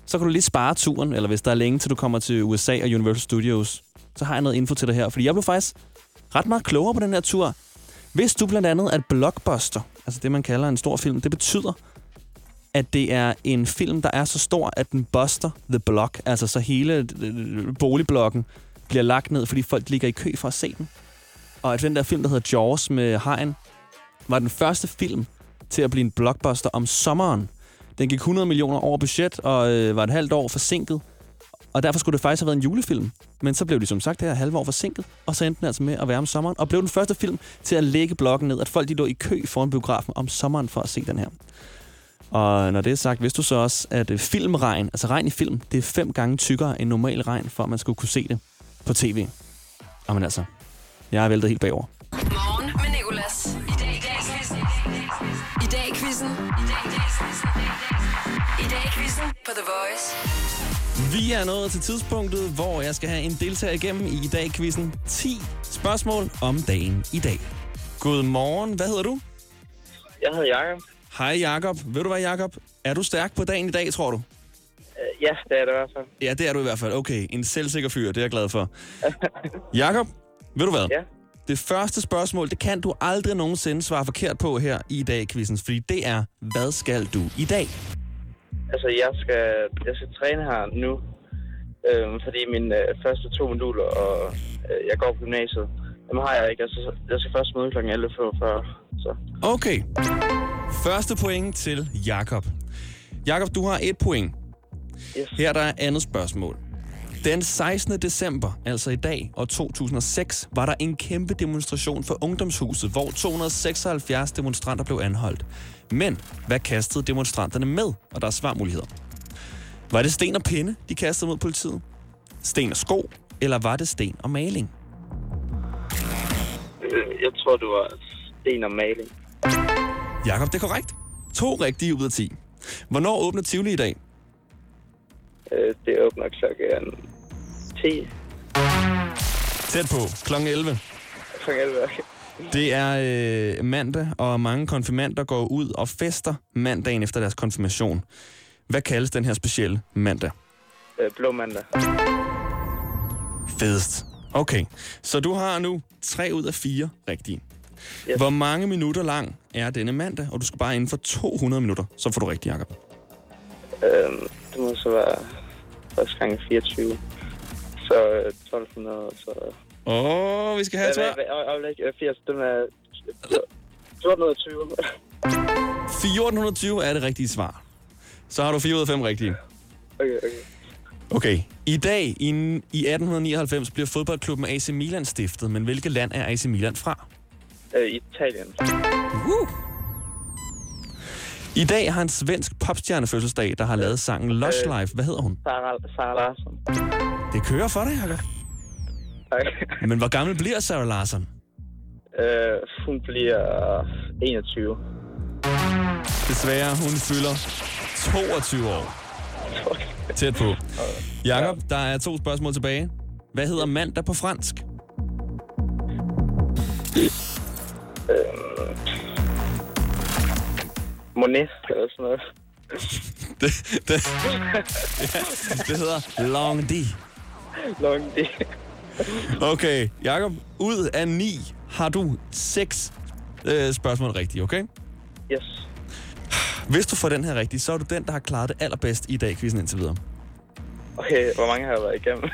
Speaker 2: Så kan du lige spare turen, eller hvis der er længe til du kommer til USA og Universal Studios, så har jeg noget info til dig her. Fordi jeg blev faktisk ret meget klogere på den her tur. Hvis du blandt andet at blockbuster, altså det man kalder en stor film, det betyder, at det er en film, der er så stor, at den buster the block, altså så hele øh, øh, boligblokken bliver lagt ned, fordi folk ligger i kø for at se den. Og at den der film, der hedder Jaws med Hajen, var den første film til at blive en blockbuster om sommeren. Den gik 100 millioner over budget og øh, var et halvt år forsinket. Og derfor skulle det faktisk have været en julefilm. Men så blev de som sagt her halve år forsinket, og så endte den altså med at være om sommeren, og blev den første film til at lægge blokken ned, at folk de lå i kø foran biografen om sommeren for at se den her. Og når det er sagt, vidste du så også, at øh, filmregn, altså regn i film, det er fem gange tykkere end normal regn, for at man skulle kunne se det på tv. Jamen altså, jeg er væltet helt bagover.
Speaker 1: Morgen med quizzen på The Voice.
Speaker 2: Vi er nået til tidspunktet, hvor jeg skal have en deltager igennem i dag quizzen 10 spørgsmål om dagen i dag. Godmorgen, hvad hedder du?
Speaker 13: Jeg hedder Jakob.
Speaker 2: Hej Jakob. Ved du hvad, Jakob? Er du stærk på dagen i dag, tror du?
Speaker 13: Øh, Ja, det er det i hvert fald.
Speaker 2: Ja, det er du i hvert fald. Okay, en selvsikker fyr, det er jeg glad for. Jakob, ved du hvad?
Speaker 13: Ja.
Speaker 2: Det første spørgsmål, det kan du aldrig nogensinde svare forkert på her i dag quizzen, fordi det er, hvad skal du i dag?
Speaker 13: Altså, jeg skal, jeg skal træne her nu, øhm, fordi mine øh, første to moduler, og øh, jeg går på gymnasiet, dem har jeg ikke. Altså, jeg skal først møde kl. 11.45, så...
Speaker 2: Okay. Første point til Jakob. Jakob, du har et point.
Speaker 13: Yes.
Speaker 2: Her er der andet spørgsmål. Den 16. december, altså i dag, og 2006, var der en kæmpe demonstration for Ungdomshuset, hvor 276 demonstranter blev anholdt. Men hvad kastede demonstranterne med? Og der er svarmuligheder. Var det sten og pinde, de kastede mod politiet? Sten og sko? Eller var det sten og maling?
Speaker 13: Øh, Jeg tror, du var sten og maling.
Speaker 2: Jakob, det er korrekt. To rigtige ud af 10. Hvornår åbner Tivoli i dag?
Speaker 13: Øh, Det åbner klokken 10.
Speaker 2: Tæt på. Klokken 11.
Speaker 13: Kl. 11, okay.
Speaker 2: Det er øh, mandag, og mange konfirmander går ud og fester mandagen efter deres konfirmation. Hvad kaldes den her specielle mandag?
Speaker 13: Øh, Blå mandag.
Speaker 2: Fedest. Okay, så du har nu tre ud af fire rigtige.
Speaker 13: Yes.
Speaker 2: Hvor mange minutter lang er denne mandag? Og du skal bare inden for 200 minutter, så får du rigtigt, Jacob.
Speaker 13: Øhm, det må så være første gang 24. Så øh, 1200, så...
Speaker 2: Åh, vi skal have et svar.
Speaker 13: Øjeblik, øh, 80, den er... 1420.
Speaker 2: 1420 er det rigtige svar. Så har du 4 ud af 5 rigtige.
Speaker 13: Okay, okay.
Speaker 2: Okay. I dag, i, i 1899, bliver fodboldklubben AC Milan stiftet, men hvilket land er AC Milan fra?
Speaker 13: Øh, Italien.
Speaker 2: Uh. I dag har en svensk popstjerne fødselsdag, der har lavet sangen Lush
Speaker 13: Øh.
Speaker 2: Life. Hvad hedder hun?
Speaker 13: Sarah, Sarah Larsson.
Speaker 2: Det kører for dig, Jacob.
Speaker 13: Okay.
Speaker 2: Men hvor gammel bliver Sarah Larsen?
Speaker 13: Øh, hun bliver 21.
Speaker 2: Desværre, hun fylder 22 år. Tæt på. Jakob, der er to spørgsmål tilbage. Hvad hedder mandag på fransk?
Speaker 13: Monet eller sådan noget.
Speaker 2: det, det, ja, det hedder Long D.
Speaker 13: Long D.
Speaker 2: Okay, Jakob, ud af ni har du seks øh, spørgsmål rigtige, okay?
Speaker 13: Yes.
Speaker 2: Hvis du får den her rigtig, så er du den, der har klaret det allerbedst i dag, quizzen indtil videre.
Speaker 13: Okay, hvor mange har jeg været igennem?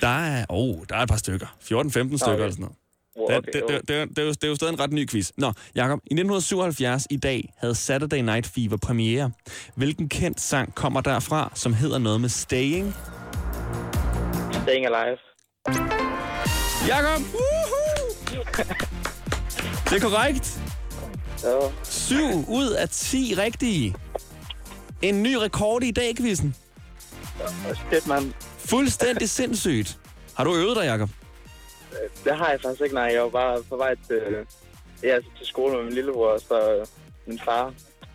Speaker 2: Der er, oh, der er et par stykker. 14-15 stykker
Speaker 13: Okay.
Speaker 2: eller sådan noget.
Speaker 13: Wow,
Speaker 2: Det,
Speaker 13: okay,
Speaker 2: det, det, det, er jo- det, er jo, det er jo stadig en ret ny quiz. Nå, Jacob, i 1977 i dag havde Saturday Night Fever premiere. Hvilken kendt sang kommer derfra, som hedder noget med Staying?
Speaker 13: Staying Alive.
Speaker 2: Jakob! Det er korrekt.
Speaker 13: Ja.
Speaker 2: 7 ud af 10 rigtige. En ny rekord i dag, quizzen.
Speaker 13: Shit, mand.
Speaker 2: Fuldstændig sindssygt. Har du øvet dig, Jacob?
Speaker 13: Det har jeg faktisk ikke, nej. Jeg var bare på vej til, ja, altså til skole med min lillebror, så øh, min far.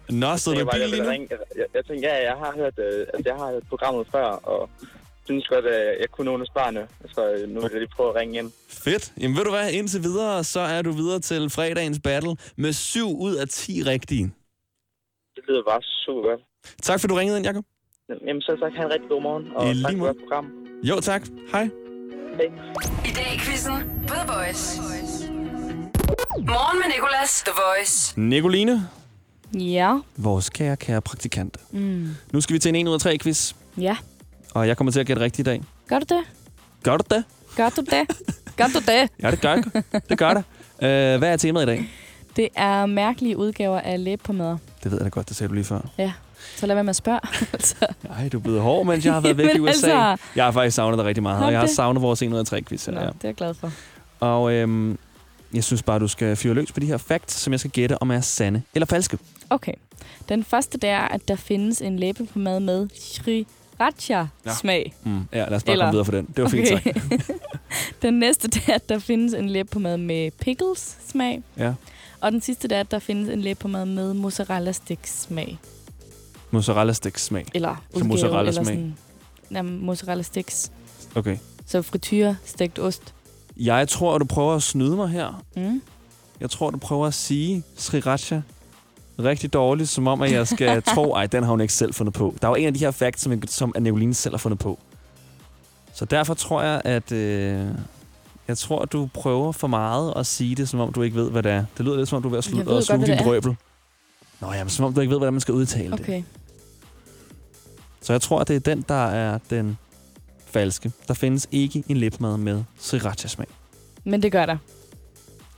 Speaker 2: Nå, så
Speaker 13: jeg,
Speaker 2: du
Speaker 13: jeg,
Speaker 2: bil lige nu?
Speaker 13: ringe. Jeg, jeg tænkte, ja, jeg har hørt, øh, altså, jeg har hørt programmet før, og synes godt, at jeg kunne nogle af svarene. Så øh, nu vil jeg lige prøve at ringe ind.
Speaker 2: Fedt. Jamen ved du hvad, indtil videre, så er du videre til fredagens battle med 7 ud af 10 rigtige.
Speaker 13: Det lyder bare super godt.
Speaker 2: Tak for, du ringede ind, Jacob.
Speaker 13: Jamen, så tak. Ha' en rigtig god morgen, og
Speaker 2: I
Speaker 13: tak for godt program.
Speaker 2: Jo, tak. Hej.
Speaker 1: I dag i quizzen The Voice. Morgen med Nicolas, The Voice.
Speaker 2: Nicoline,
Speaker 5: Ja.
Speaker 2: vores kære, kære praktikant.
Speaker 5: Mm.
Speaker 2: Nu skal vi til en 1 ud af 3 quiz,
Speaker 5: Ja.
Speaker 2: Og jeg kommer til at gætte rigtigt i dag.
Speaker 5: Gør du det?
Speaker 2: Gør du det?
Speaker 5: Gør du det? Gør du det?
Speaker 2: Ja, det gør jeg. Det gør det. Uh, hvad er temaet i dag?
Speaker 5: Det er mærkelige udgaver af læbepomade.
Speaker 2: Det ved jeg da godt, det sagde du lige før.
Speaker 5: Ja. Så lad være med at spørge. altså.
Speaker 2: Nej, du er blevet hård, mens jeg har været væk i USA.
Speaker 5: altså.
Speaker 2: Jeg har faktisk savnet dig rigtig meget, og jeg har savnet vores 1 ud af 3 quiz. Her,
Speaker 5: Nå,
Speaker 2: ja.
Speaker 5: det er jeg glad for.
Speaker 2: Og øhm, jeg synes bare, du skal fyre løs på de her facts, som jeg skal gætte, om er sande eller falske.
Speaker 5: Okay. Den første, det er, at der findes en læbepomade med sriracha-smag.
Speaker 2: Mm. Ja, lad os bare komme videre for den. Det var fint
Speaker 5: okay.
Speaker 2: sagt.
Speaker 5: den næste, det er, at der findes en læbepomade med pickles-smag.
Speaker 2: Ja.
Speaker 5: Og den sidste, det er, at der findes en læbepomade med mozzarella-sticks-smag.
Speaker 2: Mozzarella sticks smag.
Speaker 5: Eller
Speaker 2: Så
Speaker 5: udgave,
Speaker 2: mozzarella
Speaker 5: eller
Speaker 2: smag.
Speaker 5: sådan, jamen, mozzarella sticks.
Speaker 2: Okay.
Speaker 5: Så frityre, stegt ost.
Speaker 2: Jeg tror, at du prøver at snyde mig her.
Speaker 5: Mm.
Speaker 2: Jeg tror, du prøver at sige sriracha rigtig dårligt, som om, at jeg skal tro, ej, den har hun ikke selv fundet på. Der var en af de her facts, som, som Nicoline selv har fundet på. Så derfor tror jeg, at øh, jeg tror, at du prøver for meget at sige det, som om du ikke ved, hvad det er. Det lyder lidt, som om du er ved at,
Speaker 5: Jeg
Speaker 2: slu-
Speaker 5: ved
Speaker 2: at
Speaker 5: godt,
Speaker 2: sluge din
Speaker 5: det er.
Speaker 2: brøbel. Nå ja, men som om du ikke ved, hvordan man skal udtale det.
Speaker 5: Okay.
Speaker 2: Så jeg tror, at det er den, der er den falske. Der findes ikke en læbmad med sriracha-smag.
Speaker 5: Men det gør der.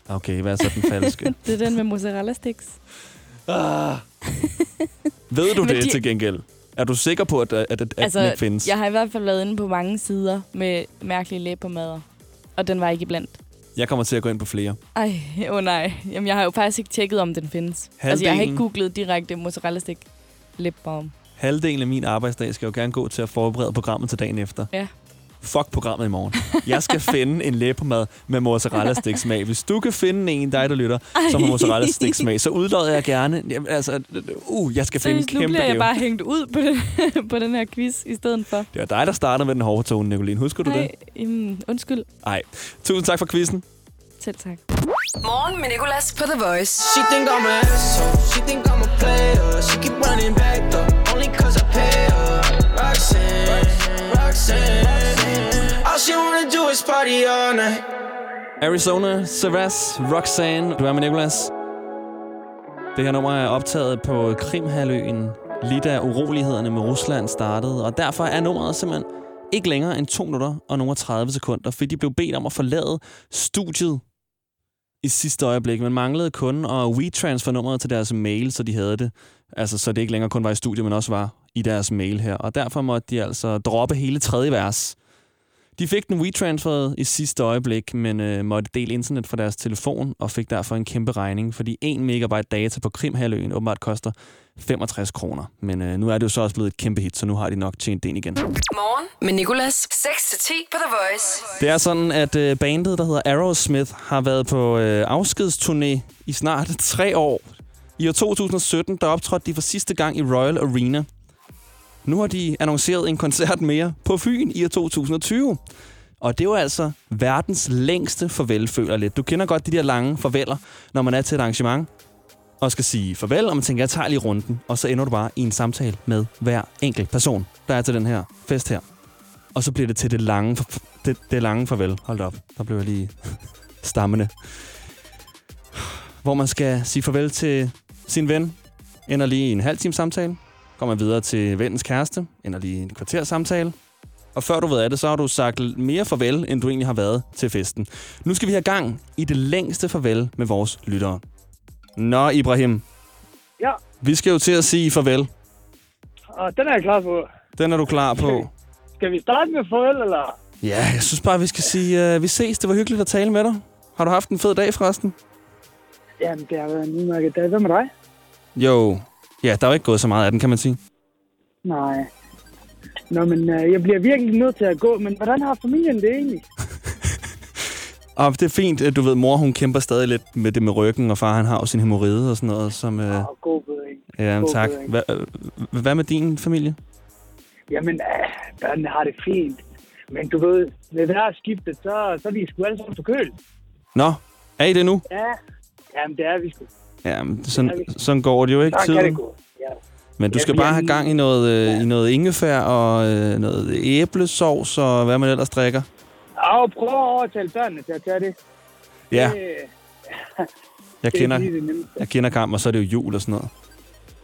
Speaker 2: Okay, hvad er så den falske?
Speaker 5: det er den med mozzarella sticks.
Speaker 2: Ah. Ved du det
Speaker 5: de-
Speaker 2: til gengæld? Er du sikker på, at, at, at,
Speaker 5: altså,
Speaker 2: den findes?
Speaker 5: jeg har i hvert fald været inde på mange sider med mærkelige læbepomader. Og den var ikke iblandt.
Speaker 2: Jeg kommer til at gå ind på flere.
Speaker 5: Ej, åh oh nej. Jamen, jeg har jo faktisk ikke tjekket, om den findes. Altså, jeg har ikke
Speaker 2: Halvdelen-
Speaker 5: googlet direkte mozzarella stick lip balm.
Speaker 2: Halvdelen af min arbejdsdag skal jo gerne gå til at forberede programmet til dagen efter.
Speaker 5: Ja.
Speaker 2: Fuck programmet i morgen. Jeg skal finde en læbemad med mozzarella sticks smag. Hvis du kan finde en, dig der lytter, som har mozzarella sticks smag, så udlodder jeg gerne. Jamen, altså, uh, jeg skal finde en
Speaker 5: Seriøst, nu
Speaker 2: kæmpe
Speaker 5: bliver jeg
Speaker 2: gave.
Speaker 5: bare hængt ud på den, på den her quiz i stedet for.
Speaker 2: Det er dig, der starter med den hårde tone, Nicoline. Husker du
Speaker 5: Ej,
Speaker 2: det?
Speaker 5: jamen, undskyld.
Speaker 2: Nej. Tusind tak for quizzen.
Speaker 5: Selv tak.
Speaker 1: Morgen med Nicolas på The Voice.
Speaker 14: She think I'm an asshole. She think I'm a player. She keep running back though, only cause I pay her. Roxanne, Roxanne. All she wanna do is party all night.
Speaker 2: Arizona, Savas, Roxanne. Du er med Nicolas. Det her nummer er optaget på Krimhaløen, lige da urolighederne med Rusland startede, og derfor er nummeret simpelthen ikke længere end 2 minutter og nogle 30 sekunder, fordi de blev bedt om at forlade studiet i sidste øjeblik. Man manglede kun at WeTransfer nummeret til deres mail, så de havde det. Altså, så det ikke længere kun var i studiet, men også var i deres mail her. Og derfor måtte de altså droppe hele tredje vers. De fik den WeTransferet i sidste øjeblik, men øh, måtte dele internet fra deres telefon og fik derfor en kæmpe regning, fordi 1 megabyte data på Krimhaløen åbenbart koster 65 kroner. Men øh, nu er det jo så også blevet et kæmpe hit, så nu har de nok tjent det ind igen.
Speaker 1: Morgen med Nicolas. 6-10 på The Voice.
Speaker 2: Det er sådan, at øh, bandet, der hedder Aerosmith, har været på øh, afskedsturné i snart tre år. I år 2017, der optrådte de for sidste gang i Royal Arena. Nu har de annonceret en koncert mere på Fyn i år 2020. Og det er jo altså verdens længste farvel, føler lidt. Du kender godt de der lange farveler, når man er til et arrangement. og skal sige farvel, og man tænker, jeg tager lige runden, og så ender du bare i en samtale med hver enkelt person, der er til den her fest her. Og så bliver det til det lange, det, det lange farvel. Hold op, der blev jeg lige stammende. Hvor man skal sige farvel til sin ven, ender lige i en halv time samtale, man videre til vennens kæreste, ender lige i en kvarters samtale, og før du ved af det, så har du sagt mere farvel, end du egentlig har været til festen. Nu skal vi have gang i det længste farvel med vores lyttere. Nå, Ibrahim.
Speaker 15: Ja.
Speaker 2: Vi skal jo til at sige farvel.
Speaker 15: Og den er jeg klar på.
Speaker 2: Den er du klar på.
Speaker 15: Skal vi starte med farvel, eller?
Speaker 2: Ja, jeg synes bare, vi skal sige, uh, vi ses. Det var hyggeligt at tale med dig. Har du haft en fed dag forresten?
Speaker 15: Jamen, det har været en udmærket dag. Hvad med dig?
Speaker 2: Jo. Ja, der er jo ikke gået så meget af den, kan man sige.
Speaker 15: Nej. Nå, men øh, jeg bliver virkelig nødt til at gå. Men hvordan har familien det egentlig?
Speaker 2: Og det er fint, at du ved, mor hun kæmper stadig lidt med det med ryggen, og far han har jo sin hemorrhide og sådan noget. Som, øh,
Speaker 15: Åh, god bedring.
Speaker 2: ja,
Speaker 15: god
Speaker 2: tak.
Speaker 15: bedring.
Speaker 2: Hva, øh, hvad med din familie?
Speaker 15: Jamen, øh, børnene har det fint. Men du ved, ved hver skiftet, så, så er de sgu alle sammen forkølet.
Speaker 2: Nå, er I det nu?
Speaker 15: Ja, jamen det er vi sgu.
Speaker 2: Ja, men sådan, sådan går det jo ikke
Speaker 15: det
Speaker 2: tiden.
Speaker 15: gå. Ja.
Speaker 2: Men du skal bare have gang i noget, øh, i noget ingefær og øh, noget æblesovs og hvad man ellers drikker.
Speaker 15: Og prøv at overtale børnene til at tage det.
Speaker 2: Ja,
Speaker 15: Det,
Speaker 2: jeg
Speaker 15: det er
Speaker 2: kender,
Speaker 15: det
Speaker 2: jeg kender kamp, og så er det jo jul og sådan noget.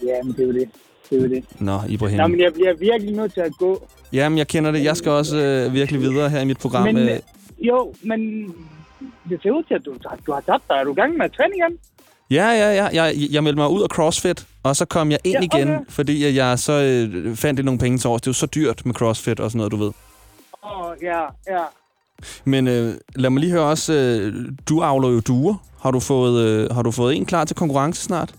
Speaker 15: Ja, men det er jo det. Det er jo det.
Speaker 2: Nå, Ibrahim.
Speaker 15: Nå, men jeg bliver virkelig nødt til at gå.
Speaker 2: Jamen, jeg kender det. Jeg skal også øh, virkelig videre her i mit program.
Speaker 15: Men,
Speaker 2: øh,
Speaker 15: øh, jo, men det ser ud til, at du, du har tabt dig. Er du i gang med at træne igen?
Speaker 2: Ja, ja, ja. Jeg, jeg meldte mig ud af CrossFit, og så kom jeg ind
Speaker 15: Ja, okay.
Speaker 2: igen, fordi jeg så øh, fandt lidt nogle penge til års. Det er jo så dyrt med CrossFit og sådan noget, du ved.
Speaker 15: Åh, oh, ja, ja.
Speaker 2: Men øh, lad mig lige høre også, øh, du avler jo duer. Har du fået, øh, har du fået en klar til konkurrence snart?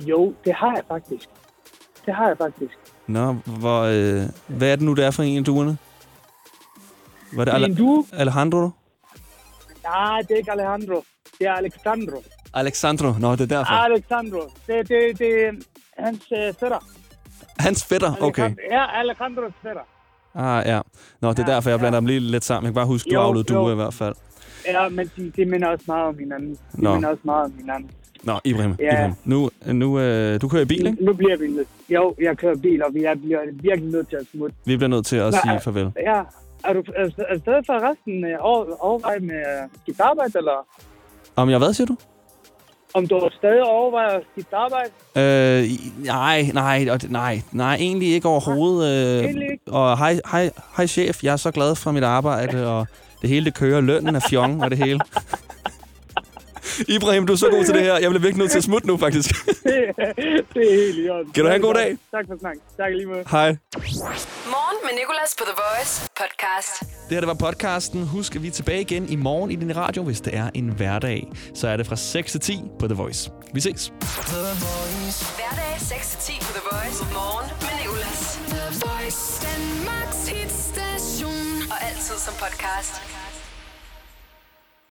Speaker 15: Jo, det har jeg faktisk. Det har jeg faktisk.
Speaker 2: Nå, hvor, øh, hvad er det nu, det er for en af duerne? Var det
Speaker 15: Det er en due.
Speaker 2: Alejandro?
Speaker 15: Nej, det er ikke Alejandro. Det er Alexandro.
Speaker 2: Alexandro, nå, det er derfor.
Speaker 15: Alexandro. Det, det, det er hans øh, fætter.
Speaker 2: Hans fætter, okay.
Speaker 15: Ja, Alejandros fætter.
Speaker 2: Ah, ja. Nå, det er derfor, jeg blander dem lige lidt sammen. Jeg kan bare huske, du
Speaker 15: Jo, jo.
Speaker 2: duer i hvert fald.
Speaker 15: Ja, men de, de minder også meget om hinanden. De
Speaker 2: Nå.
Speaker 15: minder også meget om hinanden.
Speaker 2: Nå, Ibrahim,
Speaker 15: Ja.
Speaker 2: Ibrahim. Nu, nu øh, du kører i bil, ikke?
Speaker 15: Nu bliver vi nødt. Jo, jeg kører bil, og jeg bliver virkelig nødt til at smutte.
Speaker 2: Vi bliver nødt til at
Speaker 15: Nå,
Speaker 2: sige farvel.
Speaker 15: Ja. Er du stadig for resten øh, over, overveje med øh, skifte arbejde, eller
Speaker 2: Om jeg hvad, siger du?
Speaker 15: om du stadig overvejer skifte arbejde?
Speaker 2: Øh, nej, nej, nej, nej, egentlig ikke overhovedet. Øh,
Speaker 15: Egentlig ikke?
Speaker 2: Og hej, hej, hej chef, jeg er så glad for mit arbejde, og det hele det kører, lønnen er fjong og det hele. Ibrahim, du er så god til det her. Jeg bliver virkelig nødt til at smutte nu, faktisk.
Speaker 15: det, det er helt i orden.
Speaker 2: Kan du have en god dag?
Speaker 15: Tak for snak. Tak lige måde.
Speaker 2: Hej.
Speaker 1: Morgen med Nicolas på The Voice podcast.
Speaker 2: Det her det var podcasten. Husk, at vi er tilbage igen i morgen i din radio, hvis det er en hverdag. Så er det fra 6 til 10 på The Voice. Vi ses.
Speaker 1: Hverdag 6-10 på The Voice. Morgen med Nicolas. The Voice. Danmarks hitstation. Og altid som podcast.